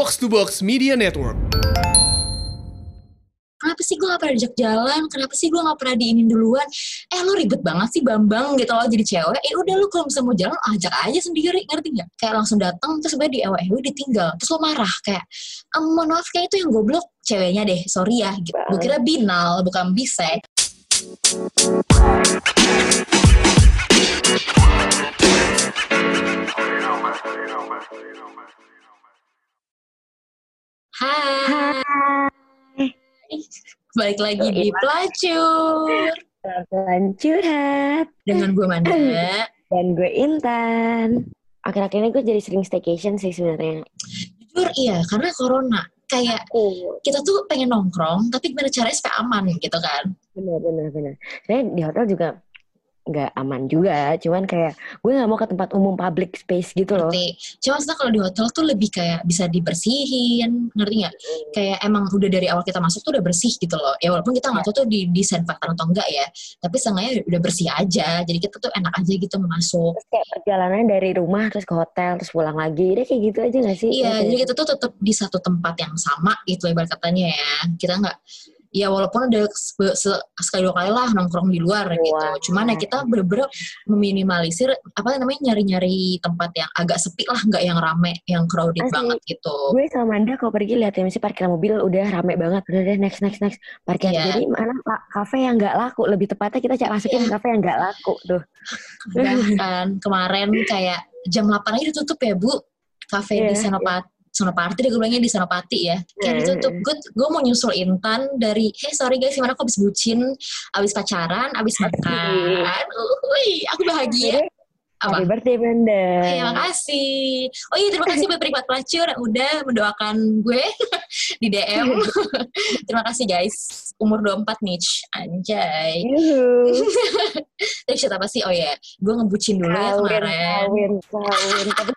Box to Box Media Network. kenapa sih gue gak pernah diajak jalan? Kenapa sih gue gak pernah diinin duluan? Eh lo ribet banget sih bambang gitu. Loh jadi cewek. Eh udah lu kalau misalnya mau jalan ajak aja sendiri ngerti gak kayak langsung datang terus sebenernya di ewe ditinggal. Terus lo marah kayak ehm, mohon maaf kayak itu yang goblok. Ceweknya deh sorry ya gitu. gue kira binal bukan bisek Hai. Balik lagi di Pelacur. Pelan curhat. Dengan gue Manda. Dan gue Intan. Akhir-akhir ini gue jadi sering staycation sih sebenarnya. Jujur iya, karena corona. Kayak Oh, kita tuh pengen nongkrong, tapi gimana caranya supaya aman gitu kan. bener bener bener. Sebenarnya di hotel juga nggak aman juga, cuman kayak gue nggak mau ke tempat umum public space gitu loh. Ngerti. Cuma maksudnya kalau di hotel tuh lebih kayak bisa dibersihin, ngerti nggak? Kayak emang udah dari awal kita masuk tuh udah bersih gitu loh. Ya walaupun kita nggak tahu tuh di disinfektan atau enggak ya, tapi seenggaknya udah bersih aja. Jadi kita tuh enak aja gitu masuk. Terus kayak perjalanan dari rumah terus ke hotel terus pulang lagi, udah kayak gitu aja gak sih? Iya, Kayak- jadi kita tuh tetap di satu tempat yang sama gitu ibarat katanya ya. Kita nggak ya walaupun ada se- se- sekali dua kali lah nongkrong di luar gitu. Wah. Cuman ya kita bener-bener meminimalisir apa namanya nyari-nyari tempat yang agak sepi lah, nggak yang rame, yang crowded Asli. banget gitu. gue sama Manda kalau pergi lihat ya misalnya parkiran mobil udah rame banget udah deh next next next parkir Iya. jadi mana pak kafe yang nggak laku lebih tepatnya kita cak masukin Iya. kafe yang nggak laku tuh Bahkan kemarin kayak jam 8 aja ditutup ya Bu. Kafe di Iya, Senopati. Senopati deh gue bilangnya di Senopati ya. Kayak Iya, ditutup. iya. Gue, gue mau nyusul Intan dari, hey sorry guys, gimana aku abis bucin, abis pacaran, abis makan. Uhuy, aku bahagia. Apa? Happy birthday Manda Terima kasih. Oh iya, terima kasih buat penikmat pelacur yang udah mendoakan gue di DM. terima kasih guys. Umur 24 niche. Anjay. Tapi shit apa sih? Oh iya, gue ngebucin dulu ya kawin kemarin. kawin kawin tapi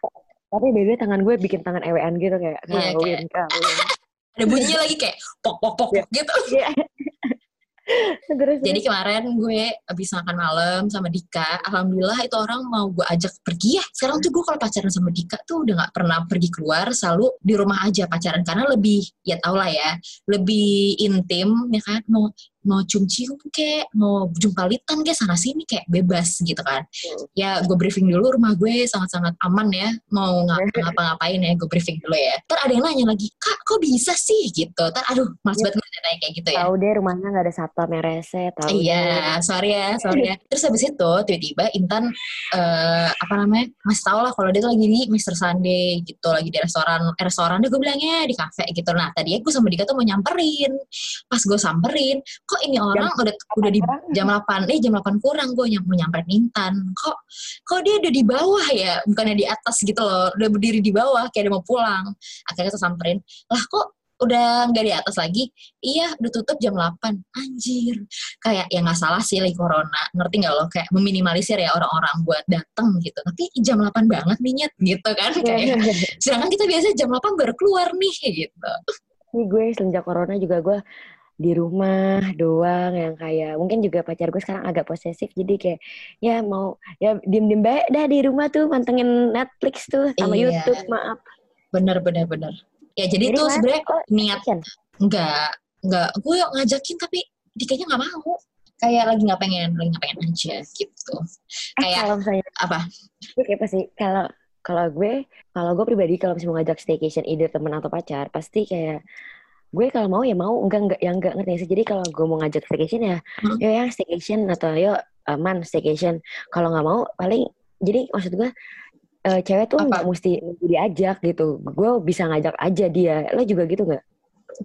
tapi beda tangan gue bikin tangan ewean gitu kayak Iya, kawin kawin Ada bunyinya lagi kayak pok pok pok, pok gitu. Iya. terus Jadi kemarin gue abis makan malam sama Dika, alhamdulillah itu orang mau gue ajak pergi ya. Sekarang tuh gue kalau pacaran sama Dika tuh udah nggak pernah pergi keluar, selalu di rumah aja pacaran karena lebih ya tau lah ya, lebih intim ya kan. Mau mau cium cium kayak mau jumpalitan kayak sana sini kayak bebas gitu kan. Ya gue briefing dulu rumah gue sangat-sangat aman ya. Mau ngap- ngapa-ngapain ya gue briefing dulu ya. Ntar ada yang nanya lagi, kak kok bisa sih gitu. Ntar aduh males banget gue nanya kayak gitu ya. tahu deh rumahnya nggak ada satpam yang rese tahu deh. Iya, sorry ya, sorry ya. Terus habis itu tiba-tiba Intan eh, apa namanya masih tau lah kalau dia tuh lagi di Mr. Sunday gitu, lagi di restoran eh, restorannya gue bilangnya di kafe gitu. Nah tadi gue sama Dika tuh mau nyamperin. Pas gue samperin, kok ini orang udah udah di kurang? jam 8 eh jam 8 kurang gue nyam, mau nyamperin Intan. Kok kok dia udah di bawah ya, bukannya di atas gitu loh, udah berdiri di bawah kayak dia mau pulang. Akhirnya kita samperin, lah kok udah nggak di atas lagi? Iya udah tutup jam 8 anjir. Kayak ya nggak salah sih lagi corona. Ngerti nggak lo? Kayak meminimalisir ya orang-orang buat datang gitu. Tapi jam 8 banget nih Nyet, gitu kan. Kayak sedangkan kita biasa jam 8 baru keluar nih gitu. Ini gue semenjak corona juga gue di rumah doang yang kayak mungkin juga pacar gue sekarang agak posesif jadi kayak ya mau ya diem diem baik dah di rumah tuh mantengin Netflix tuh sama Iya. YouTube maaf. Bener bener bener. Ya jadi, Jadi tuh sebenarnya niat nggak nggak gue ngajakin tapi dikanya nggak mau. Kayak lagi nggak pengen lagi nggak pengen aja gitu. Eh, kayak kalau misalnya apa? Gue kayak sih kalau kalau gue kalau gue pribadi kalau misalnya mau ngajak staycation either temen atau pacar pasti kayak gue kalau mau ya mau enggak enggak yang enggak ngerti sih. Jadi kalau gue mau ngajak staycation ya Hmm. ya yang staycation atau yo aman staycation. Kalau nggak mau paling jadi maksud gue eh, cewek tuh nggak mesti diajak gitu. Gue bisa ngajak aja dia. Lo juga gitu nggak?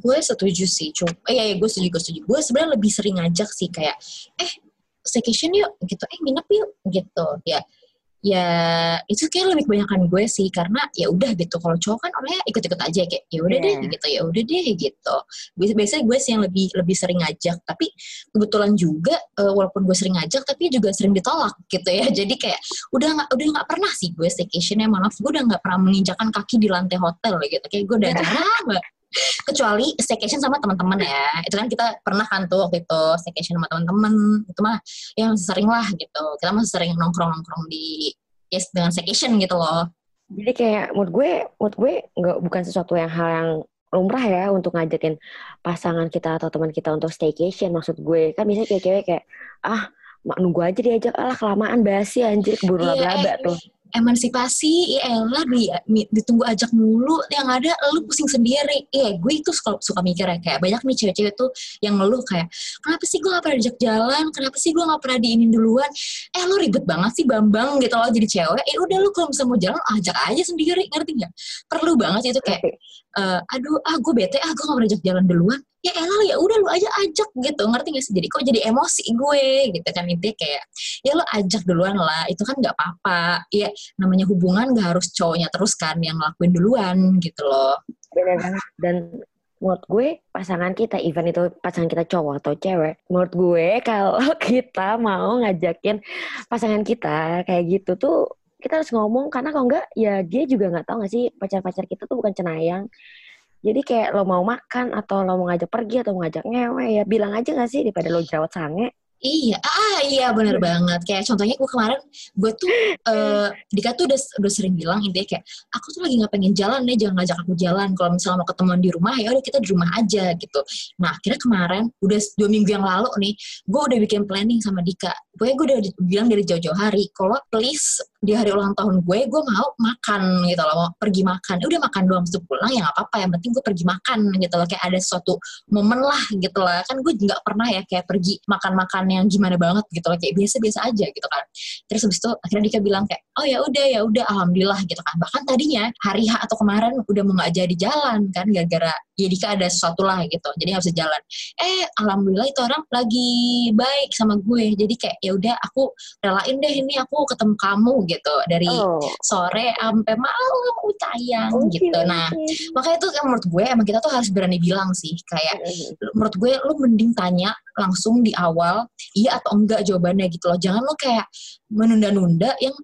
Gue setuju sih. Cuma eh, iya, iya gue setuju gue setuju. Gue sebenarnya lebih sering ngajak sih kayak eh staycation yuk gitu. Eh nginep yuk gitu. Ya ya itu kayak lebih kebanyakan gue sih karena ya udah gitu. Kalau cowok kan orangnya ikut-ikut aja kayak ya udah deh Iya. gitu ya udah deh gitu. Bias- biasanya gue sih yang lebih lebih sering ngajak tapi kebetulan juga eh, walaupun gue sering ngajak tapi juga sering ditolak gitu ya. Jadi kayak udah nggak udah nggak pernah sih gue staycation ya maaf gue udah nggak pernah menginjakan kaki di lantai hotel gitu. Kayak gue udah jarang kecuali staycation sama teman-teman ya. Itu kan kita pernah kan tuh waktu itu staycation sama teman-teman. Itu mah ya masih sering lah gitu. Kita masih sering nongkrong nongkrong di ya dengan staycation gitu loh. Jadi kayak menurut gue, menurut gue nggak bukan sesuatu yang hal yang lumrah ya untuk ngajakin pasangan kita atau teman kita untuk staycation maksud gue. Kan biasanya kayak cewek kayak ah nunggu aja diajak. Alah kelamaan basi anjir keburu Iya, laba-laba eh, tuh emansipasi ya elah di, ditunggu ajak mulu yang ada lu pusing sendiri. Iya gue itu suka, suka mikir ya kayak banyak nih cewek-cewek tuh yang ngeluh kayak kenapa sih gue gak pernah diajak jalan? Kenapa sih gue gak pernah diinin duluan? Eh lu ribet banget sih bambang gitu loh jadi cewek. Eh udah lu kalau misalnya mau jalan ajak aja sendiri ngerti nggak? Perlu banget itu kayak eh, aduh ah gue bete ah gue gak pernah ajak jalan duluan ya elah ya udah lu aja ajak gitu. Ngerti gak sih? Jadi kok jadi emosi gue gitu kan. Intinya kayak ya lu ajak duluan lah itu kan nggak apa-apa. Ya namanya hubungan gak harus cowoknya terus kan yang ngelakuin duluan gitu loh. Dan menurut gue pasangan kita, even itu pasangan kita cowok atau cewek, menurut gue kalau kita mau ngajakin pasangan kita kayak gitu tuh kita harus ngomong. Karena kalau enggak ya dia juga nggak tahu nggak sih pacar-pacar kita tuh bukan cenayang. Jadi kayak lo mau makan atau lo mau ngajak pergi atau mau ngajak ngewe ya bilang aja gak sih daripada lo jerawat sange. Iya, ah iya bener banget. Kayak contohnya gue kemarin, gue tuh, eh Dika tuh udah, udah sering bilang intinya kayak, aku tuh lagi gak pengen jalan deh, jangan ngajak aku jalan. Kalau misalnya mau ketemuan di rumah, ya udah kita di rumah aja gitu. Nah akhirnya kemarin, udah dua minggu yang lalu nih, gue udah bikin planning sama Dika. Pokoknya gue udah bilang dari jauh-jauh hari, kalau please di hari ulang tahun gue, gue mau makan gitu loh, mau pergi makan. Ya udah makan doang, sebelum pulang ya gak apa-apa, yang penting gue pergi makan gitu loh. Kayak ada suatu momen lah gitu lah. Kan gue nggak pernah ya kayak pergi makan-makan yang gimana banget gitu loh. Kayak biasa-biasa aja gitu kan. Terus habis itu akhirnya Dika bilang kayak, oh ya udah ya udah alhamdulillah gitu kan. Bahkan tadinya hari H atau kemarin udah mau nggak jadi jalan kan gara-gara ya Dika ada sesuatu lah gitu. Jadi bisa jalan. Eh alhamdulillah itu orang lagi baik sama gue. Jadi kayak ya udah aku relain deh ini aku ketemu kamu gitu dari Oh, sore sampai malam sayang oke, gitu. Nah oke. makanya itu yang menurut gue emang kita tuh harus berani bilang sih kayak Mm-mm. menurut gue lu mending tanya langsung di awal iya atau enggak jawabannya gitu loh jangan lu kayak menunda-nunda yang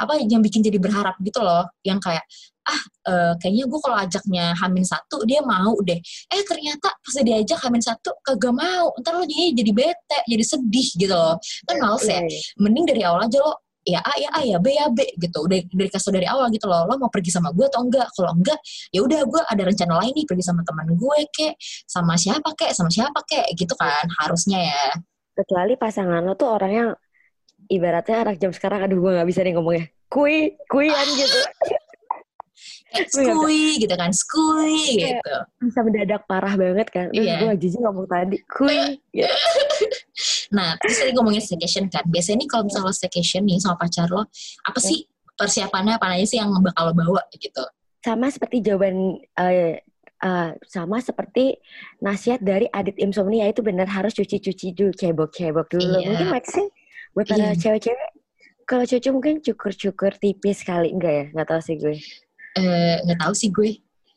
apa yang bikin jadi berharap gitu loh yang kayak ah eh, kayaknya gue kalau ajaknya Hamin satu dia mau deh. Eh ternyata pas diajak Hamin satu kagak mau. Ntar lo jadi jadi bete jadi sedih gitu loh. Kan males ya? Iya, iya. mending dari awal aja lo ya A ya A ya B ya B gitu. Udah dari kasih dari awal gitu loh. Lo mau pergi sama gue atau enggak? Kalau enggak ya udah gue ada rencana lain nih. Pergi sama teman gue kek. Sama siapa kek? Sama siapa kek? Gitu kan harusnya ya. Kecuali pasangan lo tuh orang yang ibaratnya anak jam sekarang, aduh gue gak bisa nih ngomongnya. Kui, kuian gitu. nggak- skui gitu kan skui Iya. gitu Bisa mendadak parah banget kan. Iya. gue jijik ngomong tadi, kui. Gitu. nah terus tadi ngomongin staycation kan biasanya nih kalau misalnya lo staycation nih sama pacar lo apa sih persiapannya apa aja sih yang bakal lo bawa gitu Sama seperti jawaban, eh, eh, sama seperti nasihat dari Adit Insomnia itu benar harus cuci-cuci dulu, cebok-cebok dulu. Iya. Mungkin waxing buat para Iya. cewek-cewek. Kalau cowok mungkin cukur-cukur tipis kali. Enggak ya? Nggak tahu sih gue. Eh nggak tahu sih gue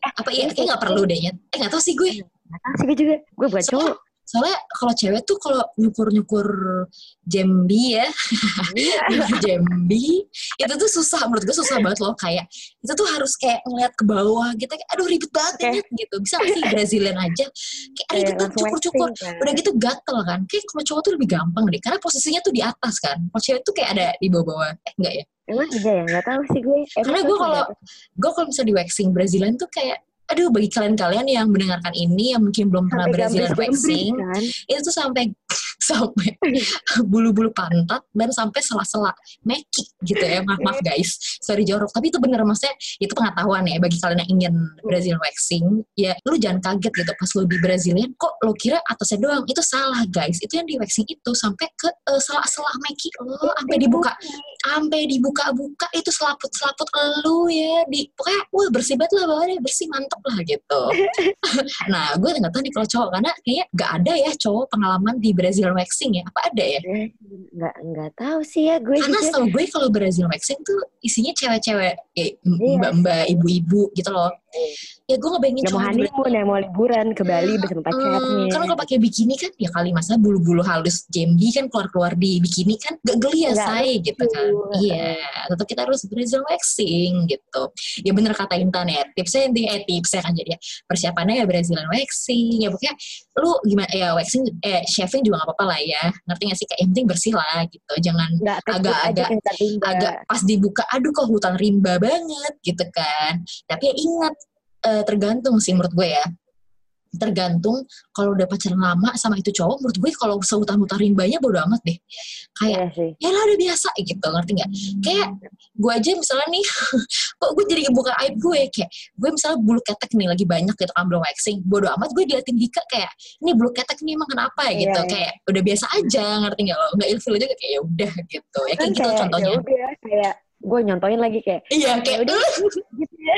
apa iya ini kayak nggak perlu deh Nyet. eh nggak tahu sih gue Nggak tahu sih gue juga. Gue buat cowok. Soalnya kalau cewek tuh kalau nyukur nyukur jambi ya nyukur jambi itu tuh susah. Menurut gue susah banget loh. Kayak itu tuh harus kayak ngeliat ke bawah gitu. Kayak aduh ribet banget Oke. Nyet, gitu. Bisa sih Brazilian aja? Kayak ribet tuh langsung cukur cukur kan. udah gitu gatel kan. Kayak kalau cowok tuh lebih gampang deh. Karena posisinya tuh di atas kan. Kalau cewek tuh kayak ada di bawah-bawah. Eh enggak ya? Emang iya ya? Nggak tahu sih gue. Emang Karena gue cowok kalau- gue kalau misalnya di waxing Brazilian tuh kayak aduh bagi kalian-kalian yang mendengarkan ini yang mungkin belum pernah Brazilian waxing kan. itu tuh sampai sampai bulu-bulu pantat dan sampai sela-sela meki gitu ya. Maaf maaf guys. Sorry jorok. Tapi itu bener maksudnya itu pengetahuan ya bagi kalian yang ingin Brazilian waxing. Ya lu jangan kaget gitu pas lu di Brazilian kok lo kira atasnya doang? Itu salah guys. Itu yang di waxing itu sampai ke eh, sela-sela meki lo sampai dibuka. sampai dibuka-buka itu selaput-selaput lu ya. Di pokoknya wah bersih banget lah bawahnya. Bersih mantep lah gitu. Nah gue nggak tahu nih kalau cowok karena kayaknya nggak ada ya cowok pengalaman di Brazilian waxing ya? Apa ada ya? Eh, Nggak, nggak tahu sih ya gue karena setahu gue kalau Brazilian waxing tuh isinya cewek-cewek ya, Iya. mbak-mbak ibu-ibu gitu loh ya gue ngebayangin Gak mau honeymoon ya, mau liburan ke Bali bersama Hmm, pacarnya. kan kalau pakai bikini kan ya kali masa bulu-bulu halus Jambi kan keluar-keluar di bikini kan gak geli ya say gitu kan. Iya tetap kita harus waxing gitu. Ya bener kata Intan ya tipsnya intinya eh tipsnya kan jadi ya persiapannya ya Brazilian waxing ya pokoknya lu gimana ya waxing eh shaving juga gak apa-apa lah ya. Ngerti gak sih? Kayak yang penting bersih lah gitu. Jangan Nggak tekuk agak- aja agak- kencang-kencang. agak pas dibuka aduh kok hutan rimba banget gitu kan. Tapi ya ingat eh, tergantung sih menurut gue ya. Tergantung kalau udah pacaran lama sama itu cowok menurut gue kalau sehutan-hutan rimbanya bodo amat deh. Kayak Iya ya lah udah biasa gitu ngerti nggak? Kayak gue aja misalnya nih kok gue jadi buka aib gue? Kayak gue misalnya bulu ketek nih lagi banyak gitu kan belum waxing bodo amat gue diliatin Dika kayak ini bulu ketek nih emang kenapa? Ya gitu Iya, iya. kayak udah biasa aja ngerti nggak lo? Nggak ilfil aja kayak ya udah gitu. Ya kayak gitu contohnya ya udah kayak gue nyontoin lagi kayak iya ya kayak udah gitu ya.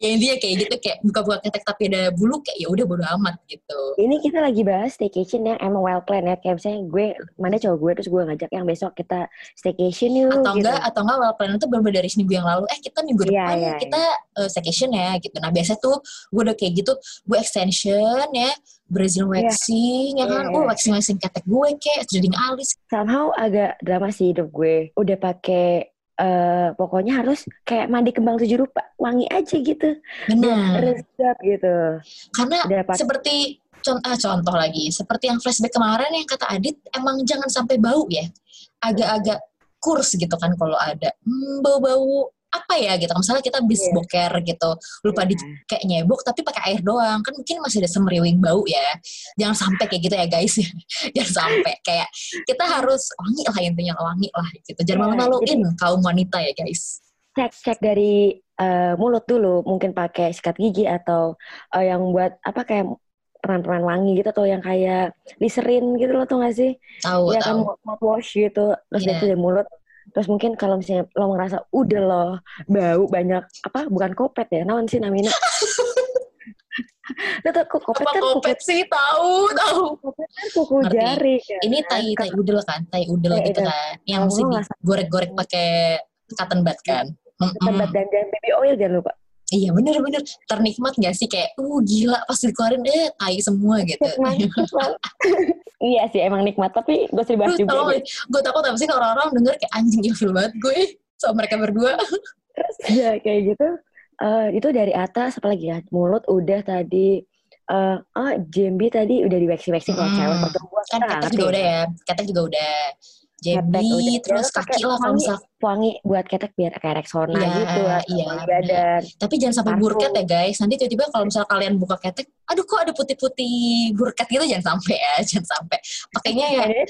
Ya intinya kayak gitu kayak buka-buka ketek tapi ada bulu kayak ya udah bodo amat gitu Ini kita lagi bahas staycation yang emang well planned ya. Kayak misalnya gue, mana cowok gue, terus gue ngajak yang besok kita staycation yuk. atau gitu. enggak atau enggak well plan itu bener dari seminggu yang lalu eh kita minggu Iya, depan iya, kita uh, staycation ya gitu nah biasanya tuh gue udah kayak gitu gue extension ya Brazil waxing ya kan Iya, oh iya. waxing waxing ketek gue kayak threading alis Somehow agak drama sih hidup gue. Udah pakai eh pokoknya harus kayak mandi kembang tujuh rupa wangi aja gitu. Benar. resep gitu. Karena pakai seperti contoh, ah, contoh lagi seperti yang flashback kemarin yang kata Adit emang jangan sampai bau ya. Agak-agak kurs gitu kan kalau ada. Hmm, bau-bau apa ya gitu. Misalnya kita habis Iya. boker gitu. Lupa di kayak nyebok tapi pakai air doang. Kan mungkin masih ada semeriwing bau ya. Jangan sampai kayak gitu ya guys. Jangan sampai. Kayak kita harus wangi lah intinya. Wangi lah gitu. Jangan Iya, malu-maluin kaum wanita ya guys. Cek cek dari eh, mulut dulu. Mungkin pakai sikat gigi atau eh, yang buat apa kayak peran-peran wangi gitu atau yang kayak liserin gitu loh tuh gak sih? Tahu ya kan tahu. mouthwash gitu. Terus Iya. itu dari mulut terus mungkin kalau misalnya lo ngerasa udah loh bau banyak apa bukan kopet ya naon sih namanya itu tuh kok kopet apa kan kuku kopet sih tahu tahu kopet kan kuku Ngerti. jari kan. ini tai tai udel kan tai udel Iya, gitu iya. kan yang mesti digorek-gorek pakai cotton bud kan Mm-mm. tempat dan jangan baby oil jangan lupa iya bener-bener ternikmat gak sih? Kayak uh gila pas dikeluarin eh tai semua gitu. Nikmat. iya sih emang nikmat tapi gue sih bahas juga gue takut apa sih kalau orang-orang denger kayak anjing ilfil banget gue sama mereka berdua. Terus ya kayak gitu. Eh, itu dari atas apalagi ya? Mulut udah tadi eh oh JMB tadi udah di waxing waxing kalau Hmm. cewek kan ketek ngerti juga udah ya ketek juga udah jebi udah. terus Ya, kaki lah kalau misal wangi buat ketek biar kayak Rexona Iya, gitu atau iya, badan tapi jangan sampai burket ya guys nanti tiba-tiba kalau misal kalian buka ketek aduh kok ada putih-putih burket gitu jangan sampai ya jangan sampai pakainya ya Ini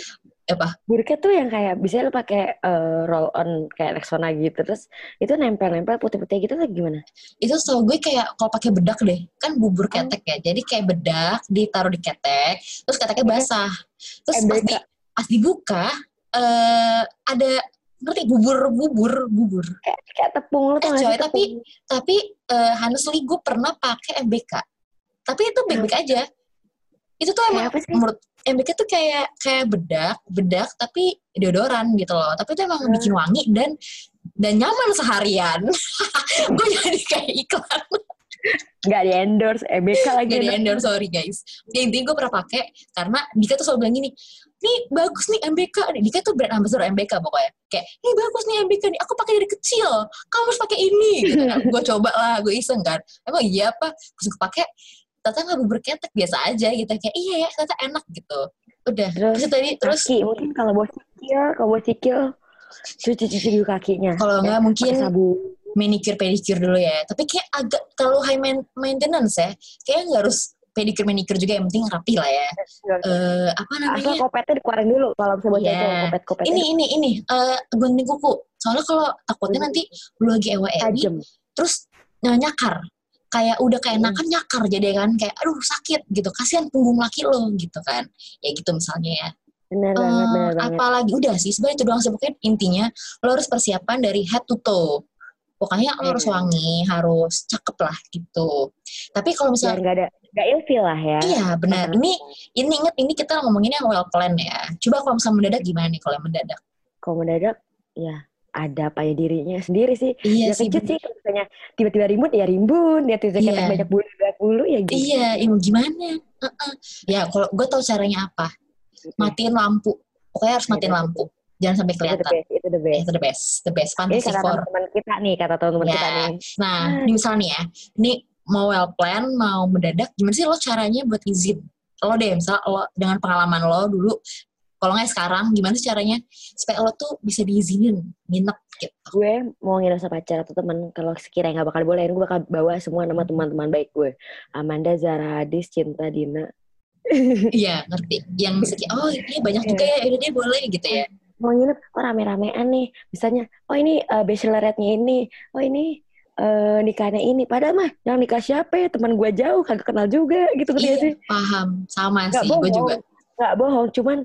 apa burket tuh yang kayak bisa lo pakai eh, roll on kayak Rexona gitu terus itu nempel-nempel putih-putih gitu tuh gimana? itu setahu gue kayak kalau pakai bedak deh kan bubur Oh. ketek ya jadi kayak bedak ditaruh di ketek terus keteknya Iya. basah terus pas, MBK. di, pas dibuka eh ada ngerti bubur bubur bubur. Kayak, kayak tepung lo Eh, coy, sih tapi tepung? tapi eh, honestly gue pernah pakai MBK tapi itu baik-baik aja. Itu tuh emang menurut MBK tuh kayak kayak bedak bedak tapi deodoran gitu loh. Tapi itu emang Hmm. bikin wangi dan dan nyaman seharian. Gue jadi kayak iklan. Nggak di endorse EBK lagi. Gak di endorse, sorry guys. Ya, intinya gue pernah pakai karena Dika tuh selalu bilang gini, nih bagus nih MBK. nih." Dika tuh brand ambassador MBK pokoknya. Kayak, nih bagus nih MBK nih, aku pakai dari kecil. Kamu harus pakai ini. Gitu kan. gue coba lah, gue iseng kan. Emang iya apa? Terus gue pakai, ternyata nggak bubur ketek biasa aja gitu. Kayak, iya ya, ternyata enak gitu. Udah. Terus, Terus, tadi, terus kaki mungkin kalau buat sikil kalau buat sikil cuci-cuci dulu kakinya kalau nggak mungkin sabun manicure pedicure dulu ya. Tapi kayak agak terlalu high main- maintenance ya. Kayak nggak harus pedicure manicure juga yang penting rapi lah ya. Eh apa asal namanya? kopetnya dikeluarin dulu kalau bisa buat cowok kopet kopetnya ini ini ini. Eh gunting kuku. Soalnya kalau takutnya Hmm. nanti lu lagi ewe tajam. terus eh, nyakar. Kayak udah keenakan Hmm. nyakar jadi kan. Kayak aduh sakit gitu. Kasihan punggung laki lo gitu kan. Ya gitu misalnya ya. Benar Eh, banget benar. banget apalagi udah sih sebenarnya itu doang sih. Pokoknya intinya lo harus persiapan dari head to toe pokoknya lo harus Hmm. wangi harus cakep lah gitu tapi kalau misalnya nggak ada nggak ilfil lah ya iya benar ini ini inget ini kita ngomongin yang well plan ya coba kalau misalnya mendadak gimana nih kalau yang mendadak kalau mendadak ya ada apa ya dirinya sendiri sih. Iya ya sih, sih kalau misalnya tiba-tiba ribut ya rimbun, ya tiba-tiba Iya. banyak bulu banyak bulu ya gitu. Iya, ya gimana? Heeh. Ya kalau gue tahu caranya apa, matiin lampu. Pokoknya harus matiin lampu. Jangan sampai Itu the kelihatan. best, itu the best. Itu the best, the best. Ini Fantasy kata for. teman-teman kita nih, kata teman-teman Ya. kita nih. Nah, ini misal nih ya, ini mau well plan, mau mendadak, gimana sih lo caranya buat izin? Lo deh, misal lo dengan pengalaman lo dulu, kalau nggak sekarang, gimana sih caranya supaya lo tuh bisa diizinin nginep gitu? Gue mau nginep sama pacar atau teman, kalau sekiranya nggak bakal bolehin, gue bakal bawa semua nama teman-teman baik gue. Amanda, Zara, Hadis, Cinta, Dina. Iya, ngerti. Yang segi, oh ini banyak juga ya, udah dia boleh gitu ya. Mau nginep, oh rame-ramean nih. Misalnya, oh ini uh, bachelorette-nya ini. Oh ini eh, nikahnya ini. Padahal mah, yang nikah siapa ya? Teman gue jauh, kagak kenal juga. Gitu Iya, gak sih? paham. Sama Nggak sih, gue juga. Nggak bohong, cuman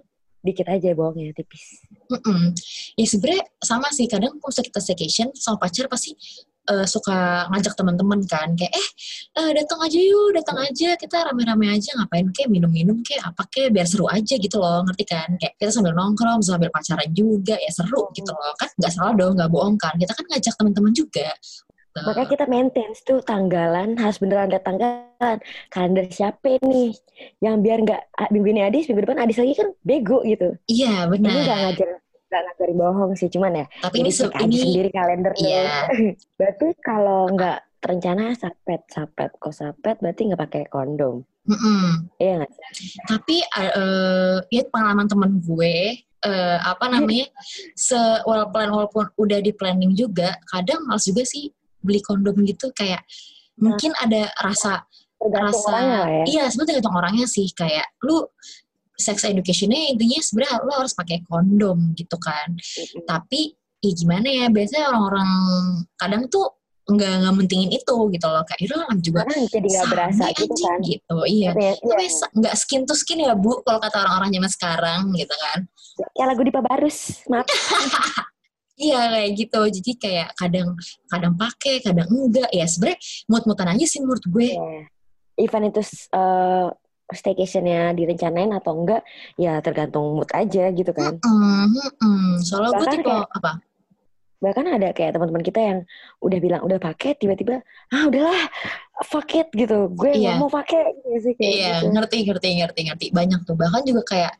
dikit aja bohongnya, tipis. Mm-mm. Ya sebenernya sama sih, kadang kalau kita staycation sama pacar pasti eh, suka ngajak teman-teman kan, kayak eh eh, datang aja yuk, datang aja, kita rame-rame aja ngapain kayak minum-minum kayak apa kayak biar seru aja gitu loh, ngerti kan? Kayak kita sambil nongkrong, sambil pacaran juga, ya seru gitu loh, kan nggak salah dong, nggak bohong kan? Kita kan ngajak teman-teman juga. Gitu. Makanya kita maintain tuh tanggalan, harus beneran ada tanggalan. Kalender siapa nih? Yang biar nggak, ah, minggu ini Adis, minggu depan Adis lagi kan bego gitu. Iya Ini nggak benar. ngajar, nggak ngajarin bohong sih, cuman ya. Tapi ini se- aja ini sendiri kalender iya. berarti kalau nggak terencana sapet, sapet. Kok sapet berarti nggak pakai kondom. mm-mm. Iya nggak? tapi eh ya pengalaman temen gue eh, apa namanya se plan walaupun udah di planning juga kadang males juga sih beli kondom gitu kayak mungkin ada rasa Tergantung rasa orangnya ya. iya sebenarnya tergantung orangnya sih kayak lu sex educationnya intinya sebenarnya lu harus pakai kondom gitu kan Mm-mm. tapi ya gimana ya biasanya orang-orang kadang tuh nggak nggak mentingin itu gitu loh kayak udah lah juga Karena jadi nggak berasa gitu kan. gitu iya Tapi ya, iya. nggak skin to skin ya bu kalau kata orang-orang zaman sekarang gitu kan ya lagu Dipa Barus, maaf. iya kayak gitu jadi kayak kadang kadang pakai kadang enggak ya sebenarnya mut-mutan aja sih menurut gue Iya. Event itu uh, staycationnya direncanain atau enggak, ya tergantung mood aja gitu kan. Mm-mm, mm-mm. soalnya gue tipe kayak- apa bahkan ada kayak teman-teman kita yang udah bilang udah pakai tiba-tiba ah udahlah fuck it gitu gue nggak mau pakai gitu sih kayak iya gitu. ngerti ngerti ngerti ngerti banyak tuh bahkan juga kayak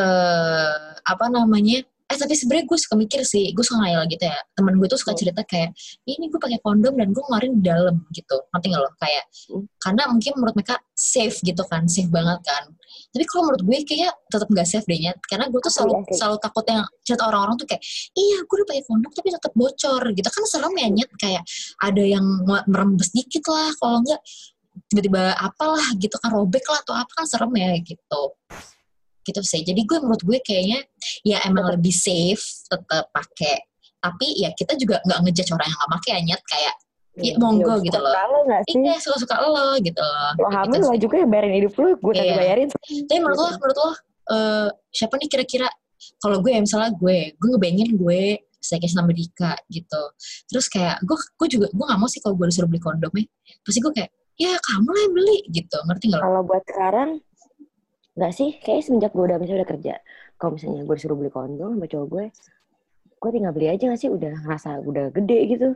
eh apa namanya eh tapi sebenarnya gue suka mikir sih gue suka ngayal gitu ya temen gue tuh suka Hmm. cerita kayak ini gue pakai kondom dan gue ngeluarin di dalam gitu ngerti gak lo kayak Hmm. karena mungkin menurut mereka safe gitu kan safe banget kan tapi kalau menurut gue kayak tetap gak safe deh Nyet. karena gue tuh selalu asli. selalu takut yang cerita orang-orang tuh kayak iya gue udah pakai kondom tapi tetap bocor gitu kan serem ya Nyet kayak ada yang me- merembes dikit lah kalau enggak tiba-tiba apalah gitu kan robek lah atau apa kan serem ya gitu gitu sih jadi gue menurut gue kayaknya ya emang lebih safe tetap pakai tapi ya kita juga nggak ngejudge orang yang nggak pakai ya Nyet. kayak ya monggo gitu loh nggak sih? iya suka-suka lo gitu loh Lo Gitu hamil sih. lo juga yang bayarin hidup lo, gue Iya. bayarin. tapi menurut lo menurut lo eh, siapa nih kira-kira kalau gue ya misalnya gue gue ngebayangin gue staycation sama Dika gitu terus kayak gue gue juga gue gak mau sih kalau gue disuruh beli kondomnya pasti gue kayak ya kamu lah yang beli gitu ngerti gak lo Kalau buat sekarang nggak sih? Kayaknya semenjak gue udah misalnya udah kerja, kalau misalnya gue disuruh beli kondom sama cowok gue, gue tinggal beli aja gak sih? Udah ngerasa udah gede gitu.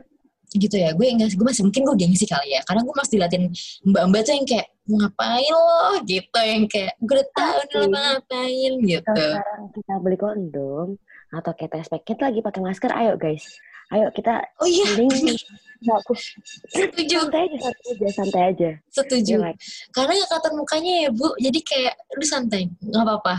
gitu ya gue enggak gue masih mungkin gue gengsi kali ya karena gue masih diliatin mbak-mbak tuh yang kayak "Mau ngapain lo gitu yang kayak gue udah tahu nih lo ngapain Kalau gitu sekarang kita beli kondom atau kayak test pack, kita lagi pakai masker, ayo guys. Ayo kita oh iya. mending nggak setuju. Santai aja, santai aja, santai aja. setuju. Ya, like, karena nggak kelihatan mukanya ya bu jadi kayak lu santai nggak apa-apa.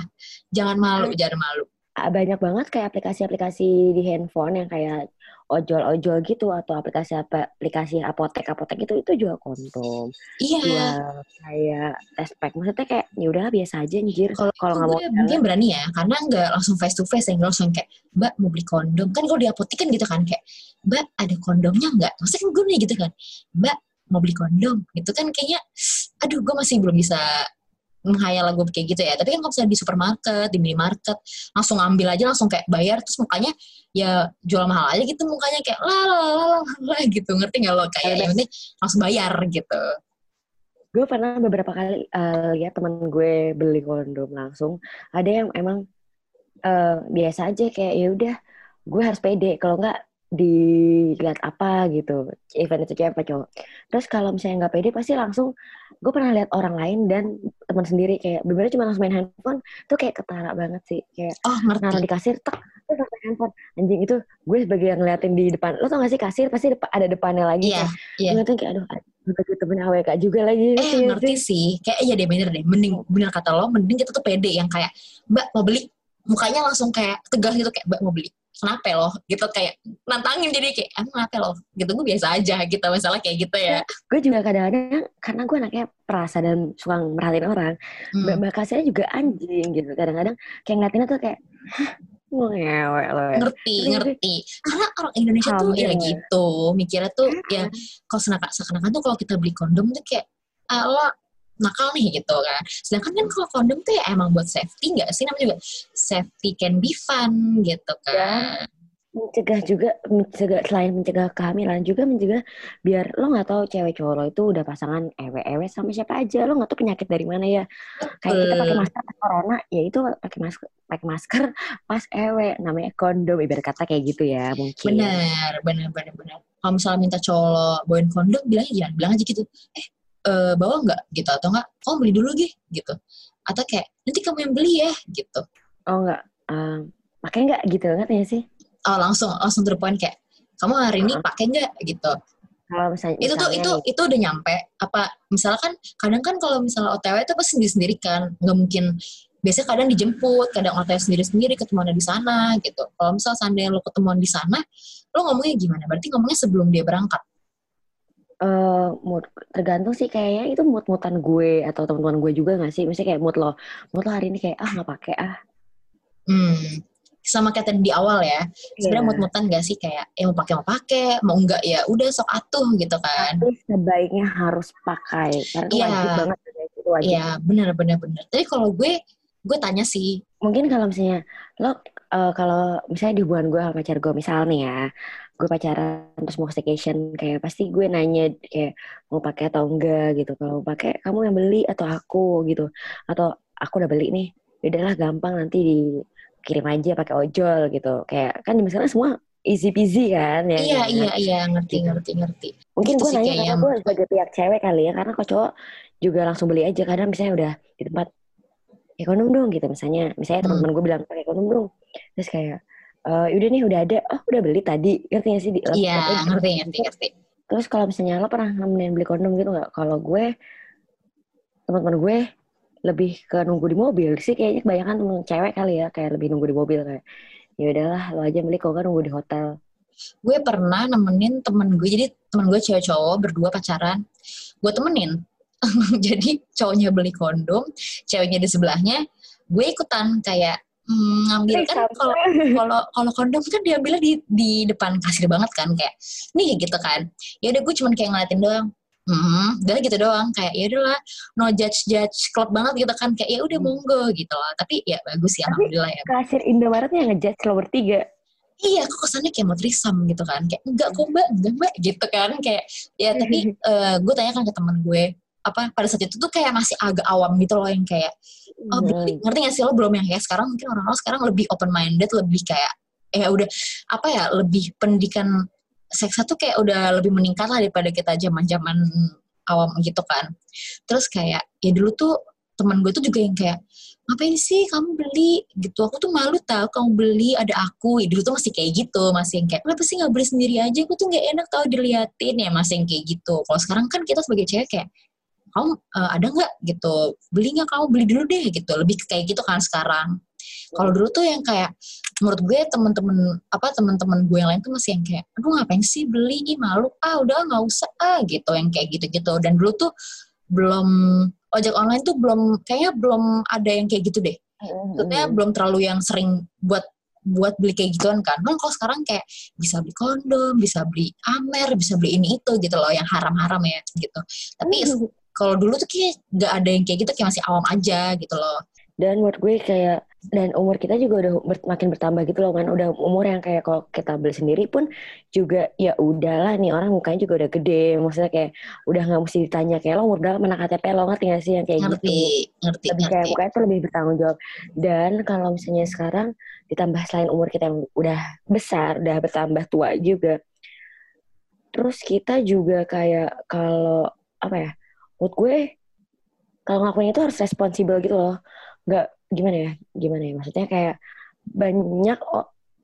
Jangan malu jangan malu. Banyak banget kayak aplikasi-aplikasi di handphone yang kayak ojol-ojol gitu atau aplikasi apa aplikasi apotek-apotek itu itu jual kondom, iya. Jual kayak test pack. Maksudnya kayak ya udah biasa aja anjir. kalau Kalau nggak mau gue mungkin berani ya karena nggak langsung face to face yang langsung kayak mbak mau beli kondom? Kan kalau di apotek kan gitu kan kayak mbak ada kondomnya nggak? Maksudnya kan gue nih gitu kan mbak mau beli kondom? Gitu kan kayaknya aduh gue masih belum bisa menghayal lagu kayak gitu ya. Tapi kan kalau misalnya di supermarket di minimarket langsung ambil aja langsung kayak bayar terus mukanya ya jual mahal aja gitu mukanya kayak lah lah lah lah, lah gitu. Ngerti nggak lo? Kayak yang penting langsung bayar gitu. Gue pernah beberapa kali eh, lihat teman gue beli kondom langsung. Ada yang emang eh, biasa aja kayak ya udah gue harus pede. Kalau nggak dilihat apa gitu. Event itu cewek apa cowok. Terus kalau misalnya nggak pede pasti langsung gue pernah lihat orang lain dan teman sendiri. Kayak bener cuma langsung main handphone tuh kayak ketara banget sih. Kayak oh, ngerti. naruh di kasir tak terus main handphone. Anjing itu gue sebagai yang ngeliatin di depan lo tau gak sih kasir? Pasti depan, ada depannya lagi Iya, kan iya. ngeliatin kayak aduh begitu temen AWK juga lagi. Eh ngerti gak ngerti sih, kayak iya deh bener deh. Mending bener kata lo, mending kita tuh pede yang kayak Mbak mau beli, mukanya langsung kayak tegas gitu kayak Mbak mau beli. Kenapa lo? Gitu kayak nantangin jadi kayak emang kenapa lo? Gitu gue biasa aja gitu masalah kayak gitu ya. gue juga kadang-kadang karena gue anaknya perasa dan suka merhatiin orang Hmm. kasirnya juga anjing gitu kadang-kadang kayak ngeliatinnya tuh kayak lo ya ngerti ngerti karena orang Indonesia tuh ya gitu mikirnya tuh ya kalau seakan seakan tuh kalau kita beli kondom tuh kayak ah, lo nakal nih gitu kan. Sedangkan kan kalau kondom tuh ya emang buat safety nggak sih? Namanya juga safety can be fun gitu kan. Mencegah juga mencegah selain mencegah kehamilan juga mencegah biar lo nggak tahu cewek cowok lo itu udah pasangan ewe-ewe sama siapa aja. Lo nggak tahu penyakit dari mana ya. Kayak kita pakai masker pas corona ya itu pakai masker pakai masker pas ewe. Namanya kondom ibarat kata kayak gitu ya mungkin. Benar benar benar benar. Kalau misalnya minta cowok lo bawain kondom bilangnya jangan bilang aja gitu. Eh eh, bawa nggak gitu? Atau enggak oh beli dulu gih gitu. Atau kayak nanti kamu yang beli ya gitu. Oh nggak. Um, pakai nggak? Gitu ngerti ya sih. Oh langsung langsung to point kayak kamu hari ini pakai nggak? Gitu. Kalau misalnya itu tuh misalnya itu nih, itu udah nyampe. Apa misalkan kadang kan kalau misalnya OTW itu pasti sendiri sendiri kan. Nggak mungkin. Biasanya kadang dijemput kadang OTW sendiri sendiri ketemuan di sana gitu. Kalau misal seandainya lo ketemuan di sana lo ngomongnya gimana? Berarti ngomongnya sebelum dia berangkat eh, mood tergantung sih kayaknya itu mood moodan gue atau teman-teman gue juga nggak sih? Misalnya kayak mood lo mood lo hari ini kayak ah nggak pakai ah. Hmm sama kayak tadi di awal ya. Sebenarnya Iya. mut-mutan gak sih kayak ya mau pakai mau pakai mau enggak ya udah sok atuh gitu kan. Tapi sebaiknya harus pakai karena Iya. wajib banget itu wajib. Iya benar benar benar. Tapi kalau gue gue tanya sih. Mungkin kalau misalnya lo eh, kalau misalnya di hubungan gue sama pacar gue misal nih ya gue pacaran terus mau staycation kayak pasti gue nanya kayak mau pakai atau enggak gitu. Kalau mau pakai kamu yang beli atau aku gitu. Atau aku udah beli nih Ya udahlah gampang nanti dikirim aja pakai ojol gitu. Kayak kan di sekarang semua easy peasy kan ya iya kan? iya iya ngerti Gitu. ngerti ngerti. Mungkin Gitu gue nanya karena gue sebagai pihak cewek kali ya karena kok cowok juga langsung beli aja. Kadang misalnya udah di tempat ya kondom dong gitu. Misalnya misalnya Hmm. teman-teman gue bilang pakai kondom dong. Terus kayak eh udah nih udah ada. Oh udah beli tadi. Ngerti gak sih di iya laptopnya? ngerti ngerti ngerti. Terus kalau misalnya lo pernah nemenin beli kondom gitu nggak? Kalau gue teman-teman gue lebih ke nunggu di mobil sih kayaknya. Kebanyakan temen cewek kali ya kayak lebih nunggu di mobil kayak ya udahlah lo aja beli kalau nggak nunggu di hotel. Gue pernah nemenin temen gue jadi temen gue cewek cowok berdua pacaran. Gue temenin jadi cowoknya beli kondom ceweknya di sebelahnya gue ikutan kayak hmm, ngambil kan kalau kalau kalau kondom kan diambilnya di di depan kasir banget kan kayak nih gitu kan. Ya udah gue cuman kayak ngeliatin doang Hmm, udah gitu doang kayak ya udahlah no judge judge club banget gitu kan kayak ya udah Hmm. monggo gitu loh. Tapi ya bagus ya alhamdulillah ya. kasir Indomaretnya ngejudge lo bertiga? Iya kok kesannya kayak mau trisam gitu kan kayak enggak kok mbak enggak mbak gitu kan kayak ya tapi eh, gue tanyakan ke temen gue apa pada saat itu tuh kayak masih agak awam gitu loh yang kayak oh beli ngerti gak sih lo belum yang kayak sekarang? Mungkin orang-orang sekarang lebih open minded lebih kayak ya udah apa ya lebih pendidikan seksa tuh kayak udah lebih meningkat lah daripada kita zaman zaman awam gitu kan. Terus kayak ya dulu tuh temen gue tuh juga yang kayak ngapain sih kamu beli? Gitu. Aku tuh malu tau kamu beli ada aku. Ya, dulu tuh masih kayak gitu masih yang kayak kenapa sih nggak beli sendiri aja? Aku tuh nggak enak tau diliatin. Ya masih yang kayak gitu. Kalau sekarang kan kita sebagai cewek kayak kamu eh, ada nggak gitu? Beli nggak kamu? Beli dulu deh gitu. Lebih kayak gitu kan sekarang. Kalau dulu tuh yang kayak menurut gue temen-temen apa temen-temen gue yang lain tuh masih yang kayak aduh ngapain sih beli? Ih malu. Ah udah nggak usah. Ah gitu yang kayak gitu-gitu. Dan dulu tuh belum ojek online tuh belum kayaknya belum ada yang kayak gitu deh. Maksudnya belum terlalu yang sering buat buat beli kayak gituan kan. Kan kalau sekarang kayak bisa beli kondom bisa beli amer bisa beli ini itu gitu loh yang haram-haram ya gitu. Tapi kalau dulu tuh kayak nggak ada yang kayak gitu kayak masih awam aja gitu loh. Dan buat gue kayak dan umur kita juga udah ber, makin bertambah gitu loh kan. Udah umur yang kayak kalau kita beli sendiri pun juga ya udahlah nih orang mukanya juga udah gede. Maksudnya kayak udah nggak mesti ditanya kayak lo umur berapa? Mana KTP lo ngerti gak sih yang kayak ngerti, gitu? ngerti lebih ngerti. kayak mukanya tuh lebih bertanggung jawab. Dan kalau misalnya sekarang ditambah selain umur kita yang udah besar udah bertambah tua juga terus kita juga kayak kalau apa ya menurut gue kalau ngelakuin itu harus responsibel gitu loh nggak gimana ya gimana ya maksudnya kayak banyak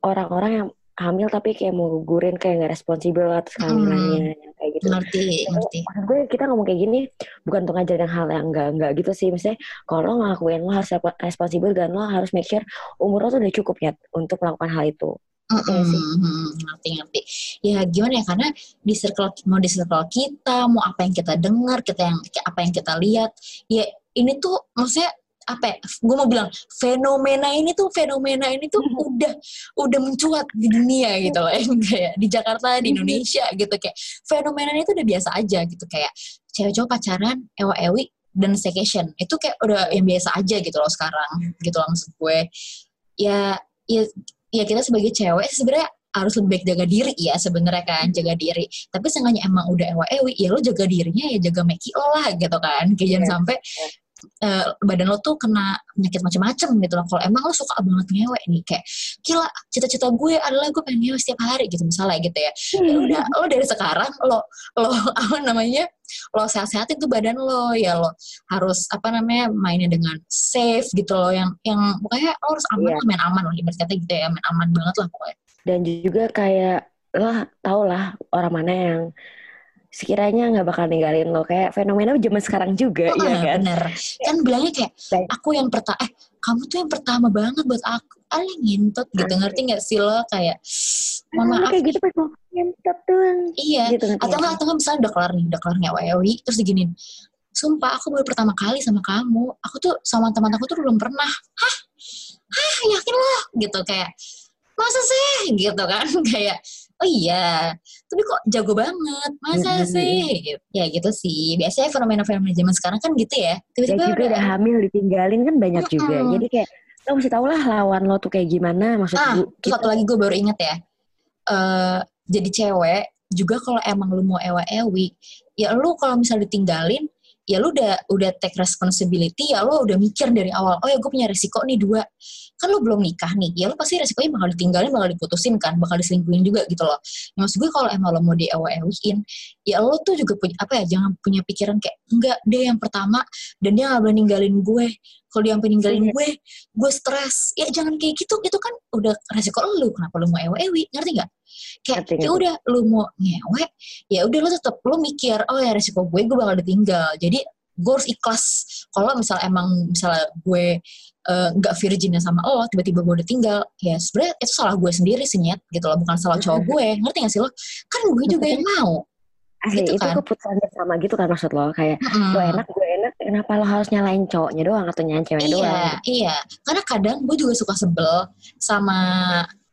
orang-orang yang hamil tapi kayak mau gugurin kayak nggak responsibel atas kehamilannya hmm. kayak gitu. Ngerti, ngerti. Maksud gue kita ngomong kayak gini bukan untuk ngajarin hal yang enggak enggak gitu sih. Misalnya kalau lo ngelakuin lo harus responsibel dan lo harus make sure umur lo tuh udah cukup ya untuk melakukan hal itu. Mm -hmm. ngerti ngerti. Ya gimana ya? Karena di circle mau di circle kita mau apa yang kita dengar kita yang apa yang kita lihat ya ini tuh maksudnya apa ya, gue mau bilang fenomena ini tuh fenomena ini tuh hmm. udah udah mencuat di dunia gitu loh. Kayak di Jakarta di hmm. Indonesia gitu. Kayak fenomena ini tuh udah biasa aja gitu. Kayak cewek cowok pacaran ewa ewi dan staycation. Itu kayak udah yang biasa aja gitu loh sekarang gitu loh maksud gue. Ya ya ya kita sebagai cewek sebenarnya harus lebih baik jaga diri ya sebenarnya kan jaga diri. Tapi sengaja emang udah ewa ewi ya lo jaga dirinya ya jaga meki lo lah gitu kan. Kayak yeah. jangan sampai uh, badan lo tuh kena penyakit macam-macam gitu loh. Kalau emang lo suka banget ngewe nih kayak gila cita-cita gue adalah gue pengen ngewe setiap hari gitu misalnya gitu ya. Ya udah lo dari sekarang lo lo apa namanya lo sehat-sehatin tuh badan lo ya lo harus apa namanya mainnya dengan safe gitu loh yang yang pokoknya lo harus aman yeah. main aman lah ibarat kata gitu ya main aman banget lah pokoknya. Dan juga kayak lo tau lah orang mana yang sekiranya nggak bakal ninggalin lo. Kayak fenomena zaman sekarang juga oh, ya kan? bener. Kan bilangnya kayak aku yang pertama eh kamu tuh yang pertama banget buat aku. Ali ngintot gitu ngerti nggak sih lo? Kayak mohon maaf. kayak gitu pas mau ngintot tuh iya. Gitu, atau nggak atau nggak misalnya udah kelar nih udah kelar ngewewi terus diginin sumpah aku baru pertama kali sama kamu. Aku tuh sama teman aku tuh belum pernah. Hah? Hah? Yakin lo? Gitu kayak masa sih? Gitu kan kayak oh iya tapi kok jago banget masa mm-hmm. sih ya gitu sih biasanya fenomena-fenomena zaman sekarang kan gitu ya tiba-tiba ya juga udah hamil ditinggalin kan banyak mm-hmm. juga jadi kayak lo mesti tau lah lawan lo tuh kayak gimana maksud ah, gue gitu. satu lagi gue baru inget ya uh, jadi cewek juga kalau emang lu mau ewa-ewi ya lu kalau misal ditinggalin ya lu udah udah take responsibility ya lu udah mikir dari awal oh ya gue punya resiko nih dua. Kan lu belum nikah nih ya lu pasti resikonya bakal ditinggalin bakal diputusin kan bakal diselingkuhin juga gitu loh. Ya, maksud gue kalau emang lo mau di ewin ya lo tuh juga punya apa ya jangan punya pikiran kayak enggak dia yang pertama dan dia gak boleh ninggalin gue. Kalau dia sampai ninggalin iya. gue gue stres. Ya jangan kayak gitu itu kan udah resiko lu kenapa lu mau ewa ewi ngerti nggak kayak ya udah lu mau ngewe ya udah lu tetap lu mikir oh ya resiko gue gue bakal ditinggal. Jadi gue harus ikhlas. Kalau misal emang misalnya gue eh, nggak uh, virginnya sama lo tiba-tiba gue udah tinggal ya sebenarnya itu salah gue sendiri sih nyet gitu loh. Bukan salah cowok gue ngerti gak sih lo? Kan gue juga yang mau. Asli, gitu itu kan. keputusan bersama gitu kan maksud lo? Kayak mm. lo enak gue enak kenapa lo harus nyalain cowoknya doang atau nyalain ceweknya iya, doang? iya. Karena kadang gue juga suka sebel sama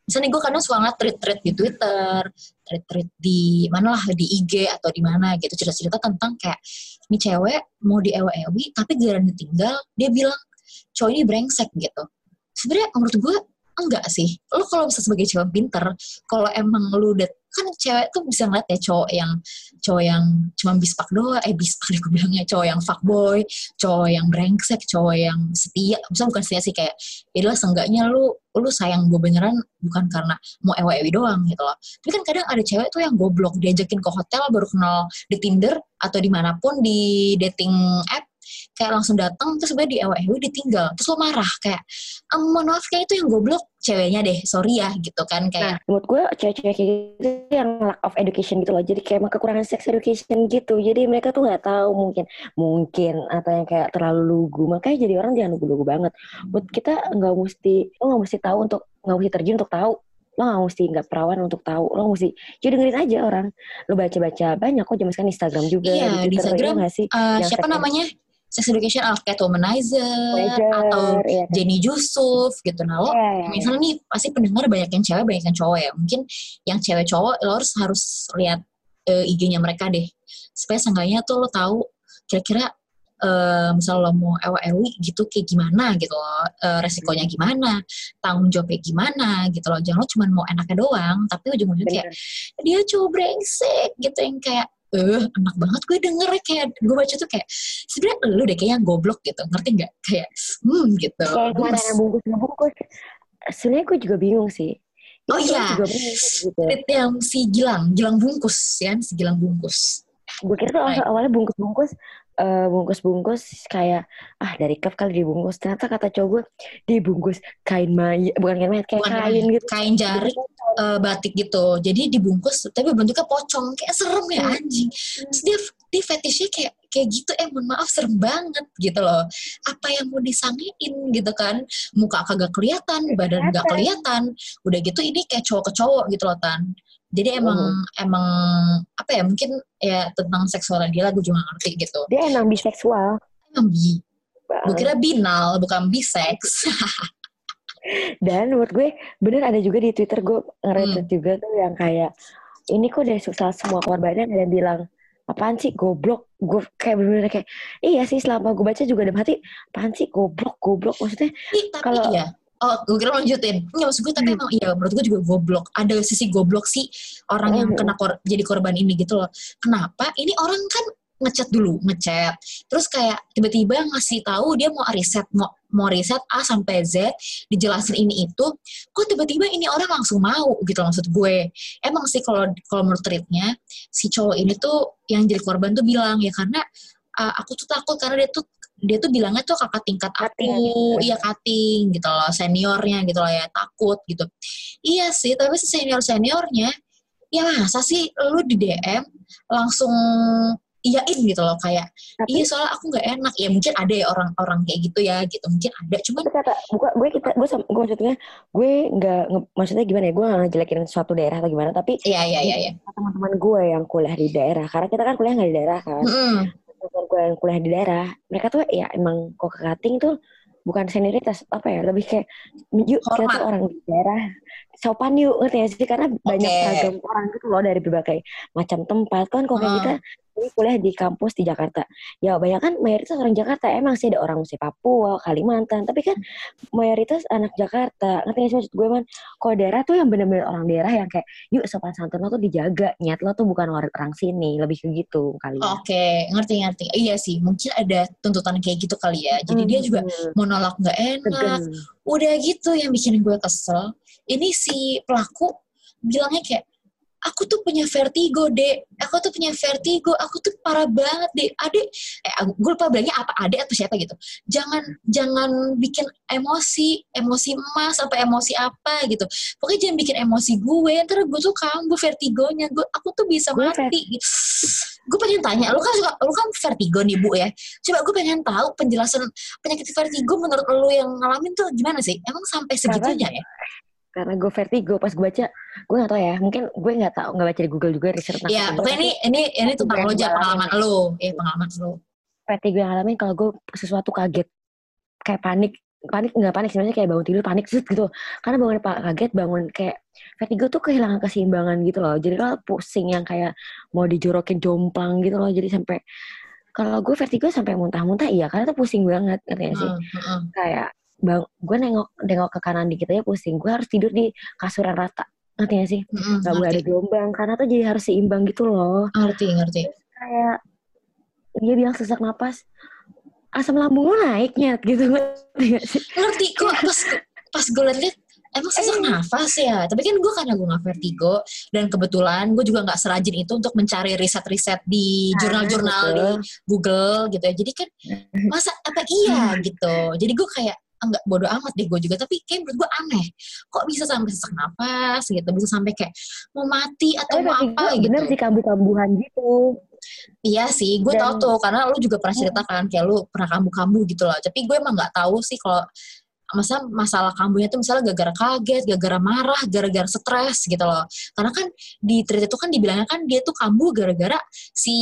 misalnya gue kadang suka ngeliat tweet-tweet di Twitter, tweet-tweet di mana lah di IG atau di mana gitu cerita-cerita tentang kayak ini cewek mau di ewa-ewi tapi giliran ditinggal dia bilang cowok ini brengsek gitu. Sebenarnya menurut gue enggak sih. Lu kalau bisa sebagai cewek pinter, kalau emang lu udah kan cewek tuh bisa ngeliat ya cowok yang cowok yang cuma bispak doang eh bispak deh gue bilangnya cowok yang fuckboy cowok yang brengsek cowok yang setia. Bisa bukan setia sih kayak itulah ya seenggaknya lu lu sayang gue beneran bukan karena mau ewa ewi doang gitu loh. Tapi kan kadang ada cewek tuh yang goblok diajakin ke hotel baru kenal di Tinder atau di mana pun di dating app kayak langsung datang terus sebenarnya di ewe ewe ditinggal. Terus lo marah kayak ehm, mohon maaf kayak itu yang goblok ceweknya deh sorry ya gitu kan kayak nah, menurut gue cewek-cewek kayak gitu yang lack of education gitu loh jadi kayak emang kekurangan sex education gitu jadi mereka tuh nggak tahu mungkin mungkin atau yang kayak terlalu lugu makanya jadi orang jangan lugu-lugu banget. Buat kita nggak mesti lo nggak mesti tahu untuk nggak mesti terjun untuk tahu lo gak mesti nggak perawan untuk tahu lo mesti jadi dengerin aja orang. Lo baca-baca banyak kok zaman sekarang Instagram juga iya, di, Twitter, di Instagram ya sih? uh, siapa namanya sex education ala kayak womanizer atau iya. Kan? Jenny Yusuf gitu. Nah lo yeah, yeah, misalnya nih pasti pendengar banyak yang cewek banyak yang cowok ya. Mungkin yang cewek cowok lo harus harus lihat uh, IG-nya mereka deh. Supaya seenggaknya tuh lo tahu kira-kira uh, misal lo mau ewa-ewi gitu kayak gimana gitu loh. Uh, resikonya gimana tanggung jawabnya gimana gitu loh. Jangan lo cuma mau enaknya doang tapi ujung-ujungnya kayak dia cowok brengsek gitu yang kayak eh enak banget gue denger kayak gue baca tuh kayak sebenarnya lu deh kayak yang goblok gitu. Ngerti nggak? Kayak hmm gitu. Kayak kemarin yang bungkus ngebungkus sebenarnya gue juga bingung sih. Oh iya, gitu. yang si Gilang, Gilang bungkus ya, si Gilang bungkus. Gue kira tuh awalnya bungkus-bungkus uh, bungkus-bungkus kayak ah dari cup kali dibungkus. Ternyata kata cowok gue dibungkus kain mayat bukan kain mayat kayak bukan kain gitu. kain jarik uh, batik gitu. Jadi dibungkus tapi bentuknya pocong kayak serem ya hmm. anjing. Terus dia di fetishnya kayak kayak gitu eh mohon maaf serem banget gitu loh. Apa yang mau disangein gitu kan. Muka kagak kelihatan badan nggak kelihatan. Udah gitu ini kayak cowok ke cowok gitu loh tan jadi emang oh. emang apa ya mungkin ya tentang seksualnya dia lah gue juga ngerti gitu. Dia emang biseksual. Emang bi. Gue kira binal bukan biseks. Dan menurut gue bener ada juga di Twitter gue ngeretweet hmm. juga tuh yang kayak ini kok dari salah semua korbannya ada yang bilang apaan sih goblok gue kayak bener-bener kayak iya sih selama gue baca juga ada hati apaan sih goblok goblok maksudnya kalau iya oh gue kira lanjutin. Nggak maksud gue tapi hmm. emang iya menurut gue juga goblok. Ada sisi goblok sih orang yang hmm. kena kor jadi korban ini gitu loh. Kenapa? Ini orang kan ngechat dulu ngechat. Terus kayak tiba-tiba ngasih tahu dia mau riset mau mau riset A sampai Z dijelasin ini itu kok tiba-tiba ini orang langsung mau gitu loh, maksud gue. Emang sih kalau kalau menurut treatnya si cowok ini tuh yang jadi korban tuh bilang ya karena uh, aku tuh takut karena dia tuh dia tuh bilangnya tuh kakak tingkat aku, iya kating gitu loh, seniornya gitu loh ya, takut gitu. Iya sih, tapi senior seniornya, ya masa sih lu di DM langsung iyain gitu loh kayak tapi, iya soal aku nggak enak. Ya mungkin ada ya orang-orang kayak gitu ya gitu. Mungkin ada cuma kata buka gue kita gue gue maksudnya gue nggak maksudnya gimana ya gue nggak ngejelekin suatu daerah atau gimana tapi iya iya iya, iya. teman-teman gue yang kuliah di daerah karena kita kan kuliah nggak di daerah kan. Mm -hmm teman gue yang kuliah di daerah mereka tuh ya emang kok kating tuh bukan senioritas apa ya lebih kayak yuk kita tuh orang di daerah sopan yuk ngerti ya sih karena okay. banyak ragam orang gitu loh dari berbagai macam tempat kan kok kayak hmm. kita ini kuliah di kampus di Jakarta. Ya banyak kan mayoritas orang Jakarta. Emang sih ada orang musik Papua, Kalimantan. Tapi kan mayoritas anak Jakarta. Ngerti gak sih maksud gue man? Kalau daerah tuh yang bener-bener orang daerah yang kayak, yuk sopan santun lo tuh dijaga. Niat lo tuh bukan orang, orang sini. Lebih ke gitu kali ya. Oke, okay. ngerti-ngerti. Iya sih, mungkin ada tuntutan kayak gitu kali ya. Jadi hmm. dia juga mau nolak gak enak. Tegen. Udah gitu yang bikin gue kesel. Ini si pelaku bilangnya kayak, aku tuh punya vertigo dek. Aku tuh punya vertigo. Aku tuh parah banget dek. Adek eh gue lupa bilangnya apa adek atau siapa gitu. Jangan jangan bikin emosi emosi emas sampai emosi apa gitu. Pokoknya jangan bikin emosi gue. Ntar gue tuh kambuh vertigonya. Gue aku tuh bisa mati gitu. Gue pengen tanya lu kan suka lu kan vertigo nih bu ya. Coba gue pengen tahu penjelasan penyakit vertigo menurut lu yang ngalamin tuh gimana sih? Emang sampai segitunya ya? karena gue vertigo pas gue baca gue gak tau ya mungkin gue gak tau nggak baca di Google juga riset tentang ya pokoknya ini ini ini tentang lo aja pengalaman lo eh pengalaman lo vertigo yang ngalamin kalau gue sesuatu kaget kayak panik panik nggak panik sebenarnya kayak bangun tidur panik sih gitu. Karena bangun kaget bangun kayak vertigo tuh kehilangan keseimbangan gitu loh. Jadi lo pusing yang kayak mau dijorokin jomplang gitu loh. Jadi sampai kalau gue vertigo sampai muntah-muntah iya karena tuh pusing banget katanya sih? Hmm, hmm. kayak bang gue nengok nengok ke kanan dikit aja pusing. Gue harus tidur di kasur yang rata ngerti gak sih? Mm-hmm, nggak boleh ada gelombang karena tuh jadi harus seimbang gitu loh. Ngerti ngerti. Kayak dia bilang sesak napas asam lambung lo naiknya gitu. Ngerti kok pas pas gue liat emang sesak eh. nafas ya? Tapi kan gue karena gue gak vertigo dan kebetulan gue juga gak serajin itu untuk mencari riset-riset di nah, jurnal-jurnal di Google gitu ya. Jadi kan masa apa iya gitu. Jadi gue kayak enggak bodoh amat deh gue juga. Tapi kayak menurut gue aneh. Kok bisa sampai sesak nafas gitu? Bisa sampai kayak mau mati atau mau apa gitu bener sih kambuh-kambuhan gitu Iya sih, gue tau tuh karena lu juga pernah cerita kan kayak lu pernah kambuh-kambuh gitu loh. Tapi gue emang nggak tahu sih kalau masa masalah kambuhnya tuh misalnya gara-gara kaget, gara-gara marah, gara-gara stres gitu loh. Karena kan di treat itu kan dibilangnya kan dia tuh kambuh gara-gara si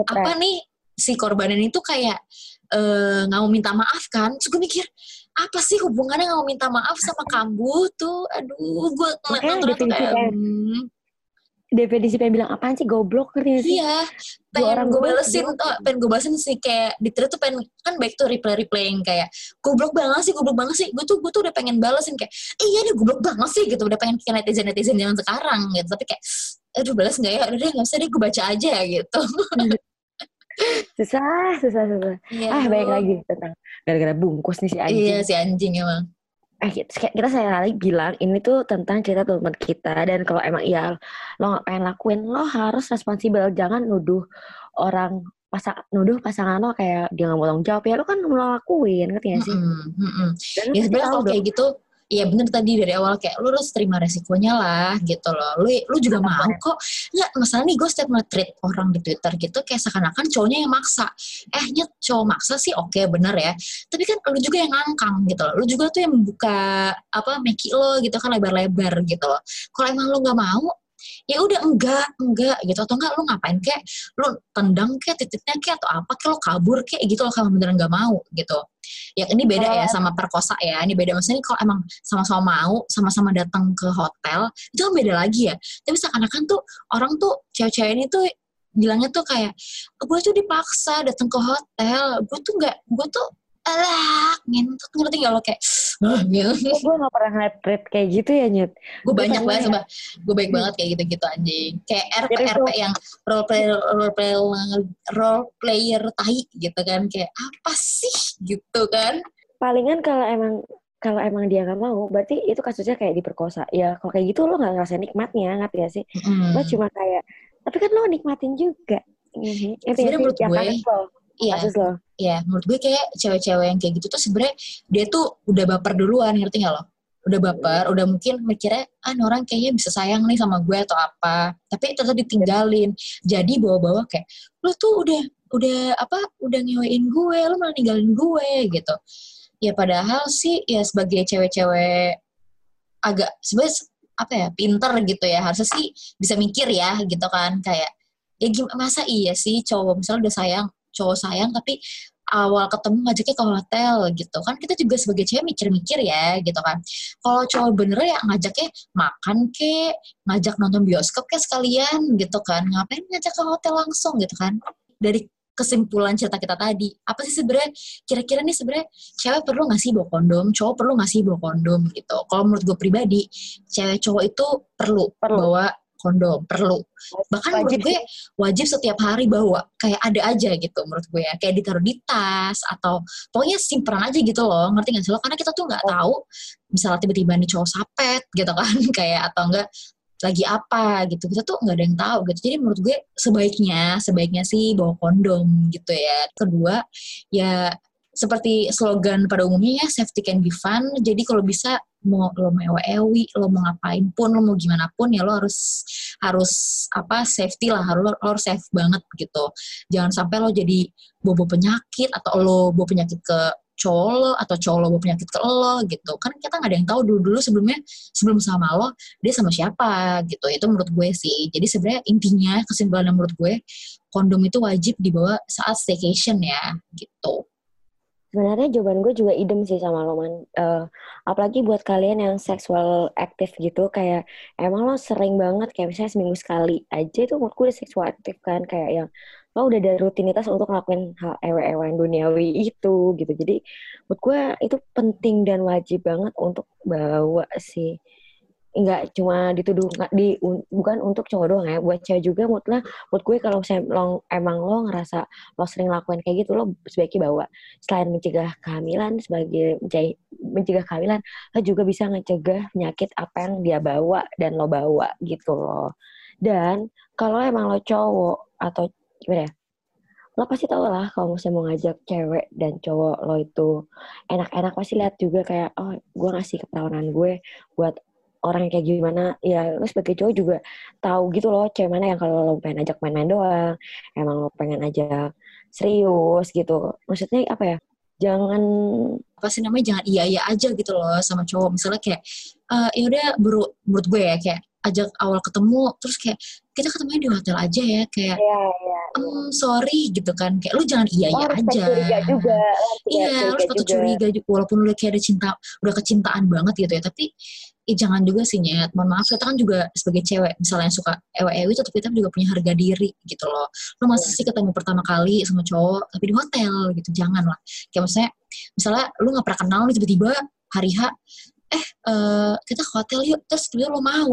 apa nih si korbanan itu kayak uh, nggak mau minta maaf kan terus gue mikir apa sih hubungannya nggak mau minta maaf sama kambu tuh aduh gue ngeliat tuh kayak hmm. Definisi pengen bilang apaan sih goblok ngerti sih? Iya, pengen orang gue balesin tuh, pengen gue balesin sih kayak di Twitter tuh pengen kan baik tuh reply reply yang kayak goblok banget sih, goblok banget sih. Gue tuh gue tuh udah pengen balesin kayak iya nih goblok banget sih gitu, udah pengen kayak netizen netizen zaman sekarang gitu. Tapi kayak aduh balas nggak ya? Udah deh nggak usah deh, gue baca aja gitu. Susah, susah, susah. Iya, ah, baik aduh. lagi tentang gara-gara bungkus nih si anjing. Iya si anjing emang. Eh, kita, saya lagi bilang ini tuh tentang cerita teman kita dan kalau emang iya lo nggak pengen lakuin lo harus responsibel jangan nuduh orang pasang nuduh pasangan lo kayak dia nggak mau tanggung jawab ya lo kan mau lakuin ngerti gak sih? Mm-mm, mm-mm. Dan lo Ya pasti sebenarnya kalau kayak gitu, ya bener tadi dari awal kayak lu harus terima resikonya lah gitu loh. Lu lu juga mau kok. Nggak, masalah nih gue setiap nge-treat orang di Twitter gitu kayak seakan-akan cowoknya yang maksa. Eh nyet cowok maksa sih oke bener ya. Tapi kan lu juga yang ngangkang gitu loh. Lu juga tuh yang membuka apa meki lo gitu kan lebar-lebar gitu loh. Kalau emang lu nggak mau ya udah enggak enggak gitu. Atau enggak lu ngapain kayak lu tendang kayak titiknya kayak atau apa kayak lu kabur kayak gitu loh kalau beneran nggak mau gitu. Ya ini beda ya sama perkosa ya ini beda. Maksudnya kalau emang sama-sama mau sama-sama datang ke hotel itu kan beda lagi ya. Tapi seakan-akan tuh orang tuh cewek-cewek ini tuh bilangnya tuh kayak gue tuh dipaksa datang ke hotel gue tuh nggak gue tuh alah ngentut ngerti gak lo kayak gitu gue gak pernah ngeliat tweet kayak gitu ya Nyet. gue banyak banget sama gue baik banget kayak gitu-gitu anjing kayak RP RP yang role player role player role player tai gitu kan kayak apa sih gitu kan Palingan kalau emang kalau emang dia nggak mau, berarti itu kasusnya kayak diperkosa. Ya kalau kayak gitu lo nggak ngerasain nikmatnya, ngerti gak sih? Mm. Lo cuma kayak, tapi kan lo nikmatin juga. Ngerti gak Sebenarnya menurut gue, iya kasus lo. Ya menurut gue kayak cewek-cewek yang kayak gitu tuh sebenarnya dia tuh udah baper duluan ngerti gak lo? Udah baper udah mungkin mikirnya ah orang kayaknya bisa sayang nih sama gue atau apa. Tapi tetap ditinggalin. Jadi bawa-bawa kayak lo tuh udah udah apa udah ngewein gue lo malah ninggalin gue gitu. Ya padahal sih ya sebagai cewek-cewek agak sebenarnya apa ya pinter gitu ya harusnya sih bisa mikir ya gitu kan. Kayak ya gimana masa iya sih cowok misalnya udah sayang cowok sayang tapi awal ketemu ngajaknya ke hotel gitu. Kan kita juga sebagai cewek mikir-mikir ya gitu kan. Kalau cowok bener ya ngajaknya makan ke ngajak nonton bioskop ke sekalian gitu kan. Ngapain ngajak ke hotel langsung gitu kan. Dari kesimpulan cerita kita tadi apa sih sebenarnya? Kira-kira nih sebenarnya cewek perlu nggak sih bawa kondom? Cowok perlu nggak sih bawa kondom gitu. Kalau menurut gue pribadi cewek cowok itu perlu, Perlu. bawa kondom perlu. Bahkan menurut Wajib. gue wajib setiap hari bawa kayak ada aja gitu menurut gue ya. Kayak ditaruh di tas atau pokoknya simpenan aja gitu loh ngerti gak sih lo? Karena kita tuh nggak tahu misalnya tiba-tiba nih cowok sapet gitu kan kayak atau enggak lagi apa gitu. Kita tuh nggak ada yang tahu gitu. Jadi menurut gue sebaiknya sebaiknya sih bawa kondom gitu ya. Kedua ya seperti slogan pada umumnya ya safety can be fun. Jadi kalau bisa mau lo mau ewi lo mau ngapain pun lo mau gimana pun ya lo harus harus apa safety lah harus lo, lo harus safe banget gitu. Jangan sampai lo jadi bobo penyakit atau lo bawa penyakit ke cowok lo atau cowok lo bawa penyakit ke lo gitu. Kan kita nggak ada yang tahu dulu dulu sebelumnya sebelum sama lo dia sama siapa gitu. Itu menurut gue sih. Jadi sebenarnya intinya kesimpulan menurut gue kondom itu wajib dibawa saat staycation ya gitu Sebenarnya jawaban gue juga idem sih sama lo, Man. Eh, apalagi buat kalian yang seksual aktif gitu, kayak emang lo sering banget, kayak misalnya seminggu sekali aja itu menurut gue udah seksual aktif kan, kayak yang lo udah ada rutinitas untuk ngelakuin hal ewe-ewean duniawi itu gitu. Jadi menurut gue itu penting dan wajib banget untuk bawa sih. Nggak cuma dituduh, nggak di, bukan untuk cowok doang ya, buat cewek juga lah- menurut gue kalau misalnya lo, emang lo ngerasa lo sering lakuin kayak gitu, lo sebaiknya bawa. Selain mencegah kehamilan sebagai mencegah, mencegah kehamilan lo juga bisa mencegah penyakit apa yang dia bawa dan lo bawa gitu loh. Dan kalau emang lo cowok atau gimana ya lo pasti tau lah kalau misalnya mau ngajak cewek dan cowok lo itu enak-enak pasti lihat juga kayak oh gue ngasih keperawanan gue buat orang kayak gimana ya lo sebagai cowok juga tahu gitu loh cewek mana yang kalau lo pengen ajak main-main doang emang lo pengen ajak serius gitu. Maksudnya apa ya jangan apa sih namanya jangan iya iya aja gitu loh sama cowok. Misalnya kayak eh ya udah menurut gue ya kayak ajak awal ketemu terus kayak kita ketemu di hotel aja ya kayak Iya, iya. em sorry gitu kan kayak lu jangan iya Lo iya harus aja curiga juga. lo iya curiga lu patut curiga juga walaupun lu kayak ada cinta udah kecintaan banget gitu ya tapi eh, jangan juga sih nyet mohon maaf kita kan juga sebagai cewek misalnya yang suka ewe-ewe tetap kita juga punya harga diri gitu loh lu masa Iya. sih ketemu pertama kali sama cowok tapi di hotel gitu jangan lah kayak maksudnya misalnya lu nggak pernah kenal nih tiba-tiba hari H eh eh, kita ke hotel yuk terus tiba-tiba lu mau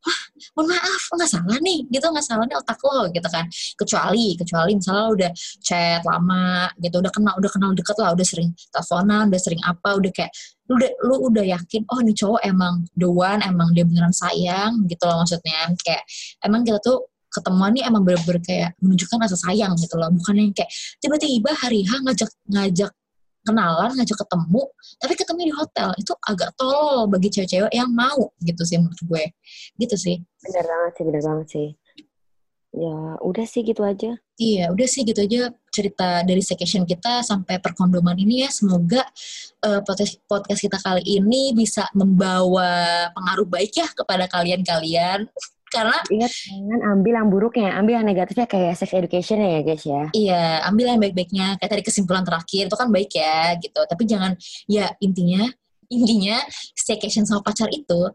wah mohon maaf nggak salah nih gitu nggak salah nih otak lo gitu kan. Kecuali kecuali misalnya lo udah chat lama gitu udah kenal udah kenal deket lah udah sering teleponan udah sering apa udah kayak lu udah lu udah yakin oh nih cowok emang the one emang dia beneran sayang gitu loh maksudnya. Kayak emang kita tuh ketemuan nih emang bener-bener kayak menunjukkan rasa sayang gitu loh. Bukan yang kayak tiba-tiba hari H ngajak ngajak kenalan ngajak ketemu tapi ketemu di hotel itu agak tolol bagi cewek-cewek yang mau gitu sih menurut gue gitu sih Bener banget sih, bener banget sih. Ya udah sih gitu aja. Iya, udah sih gitu aja cerita dari staycation kita sampai perkondoman ini ya. Semoga eh, podcast, podcast kita kali ini bisa membawa pengaruh baik ya kepada kalian-kalian. Karena Ingat jangan ambil yang buruknya, ambil yang negatifnya kayak sex education ya guys ya. iya, ambil yang baik-baiknya. Kayak tadi kesimpulan terakhir itu kan baik ya gitu. Tapi jangan ya intinya intinya staycation sama pacar itu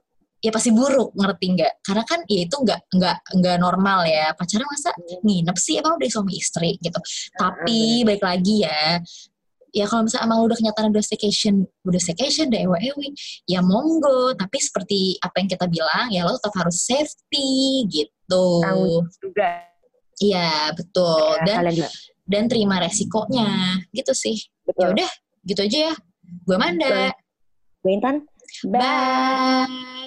ya pasti buruk ngerti nggak karena kan ya itu nggak nggak nggak normal ya pacaran masa nginep sih emang udah suami istri gitu tapi baik lagi ya ya kalau misalnya emang udah kenyataan udah staycation udah staycation udah ewe ewe ya monggo. Tapi seperti apa yang kita bilang ya lo tetap harus safety gitu. Tanggung juga. iya betul. Ya, dan juga. dan terima resikonya. Gitu sih. Ya udah gitu aja ya. Gue Manda. Gue Intan. Bye. bye